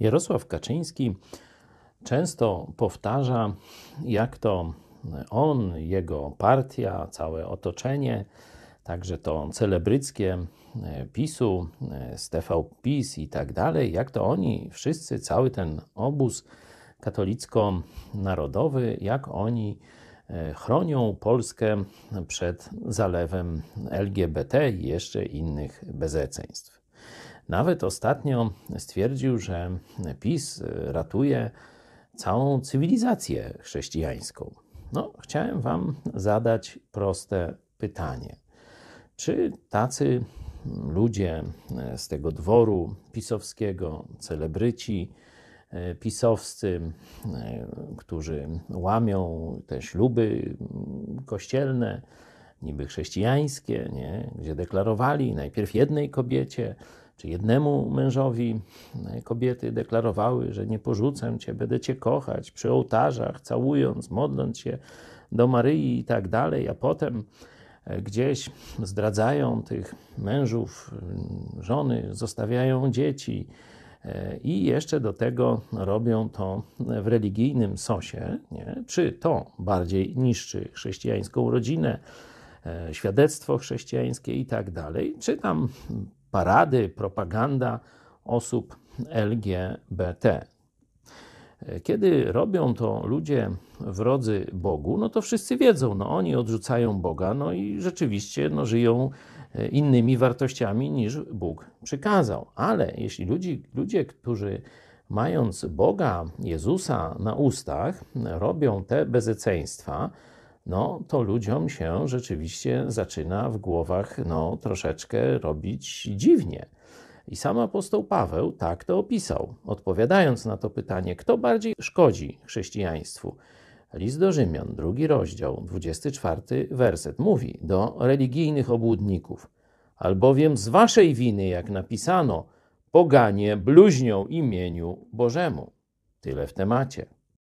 Jarosław Kaczyński często powtarza, jak to on, jego partia, całe otoczenie, także to celebryckie e, PiSu, e, z PiS i tak dalej, jak to oni wszyscy, cały ten obóz katolicko-narodowy, jak oni e, chronią Polskę przed zalewem LGBT i jeszcze innych bezeceństw. Nawet ostatnio stwierdził, że PiS ratuje całą cywilizację chrześcijańską. No, chciałem Wam zadać proste pytanie. Czy tacy ludzie z tego dworu pisowskiego, celebryci e, pisowscy, e, którzy łamią te śluby kościelne, niby chrześcijańskie, nie? gdzie deklarowali najpierw jednej kobiecie, czy jednemu mężowi e, kobiety deklarowały, że nie porzucę cię, będę cię kochać przy ołtarzach, całując, modląc się do Maryi i tak dalej, a potem e, gdzieś zdradzają tych mężów, żony, zostawiają dzieci e, i jeszcze do tego robią to w religijnym sosie, nie? czy to bardziej niszczy chrześcijańską rodzinę, świadectwo chrześcijańskie i tak dalej, czy tam parady, propaganda osób LGBT. Kiedy robią to ludzie wrodzy Bogu, no to wszyscy wiedzą, no oni odrzucają Boga, no i rzeczywiście no, żyją e, innymi wartościami niż Bóg przykazał. Ale jeśli ludzi, ludzie, którzy mając Boga, Jezusa na ustach, robią te bezeceństwa, no to ludziom się rzeczywiście zaczyna w głowach no, troszeczkę robić dziwnie. I sam apostoł Paweł tak to opisał, odpowiadając na to pytanie, kto bardziej szkodzi chrześcijaństwu. List do Rzymian, drugi rozdział, 24 werset mówi do religijnych obłudników: Albowiem z waszej winy, jak napisano, poganie bluźnią imieniu Bożemu. Tyle w temacie.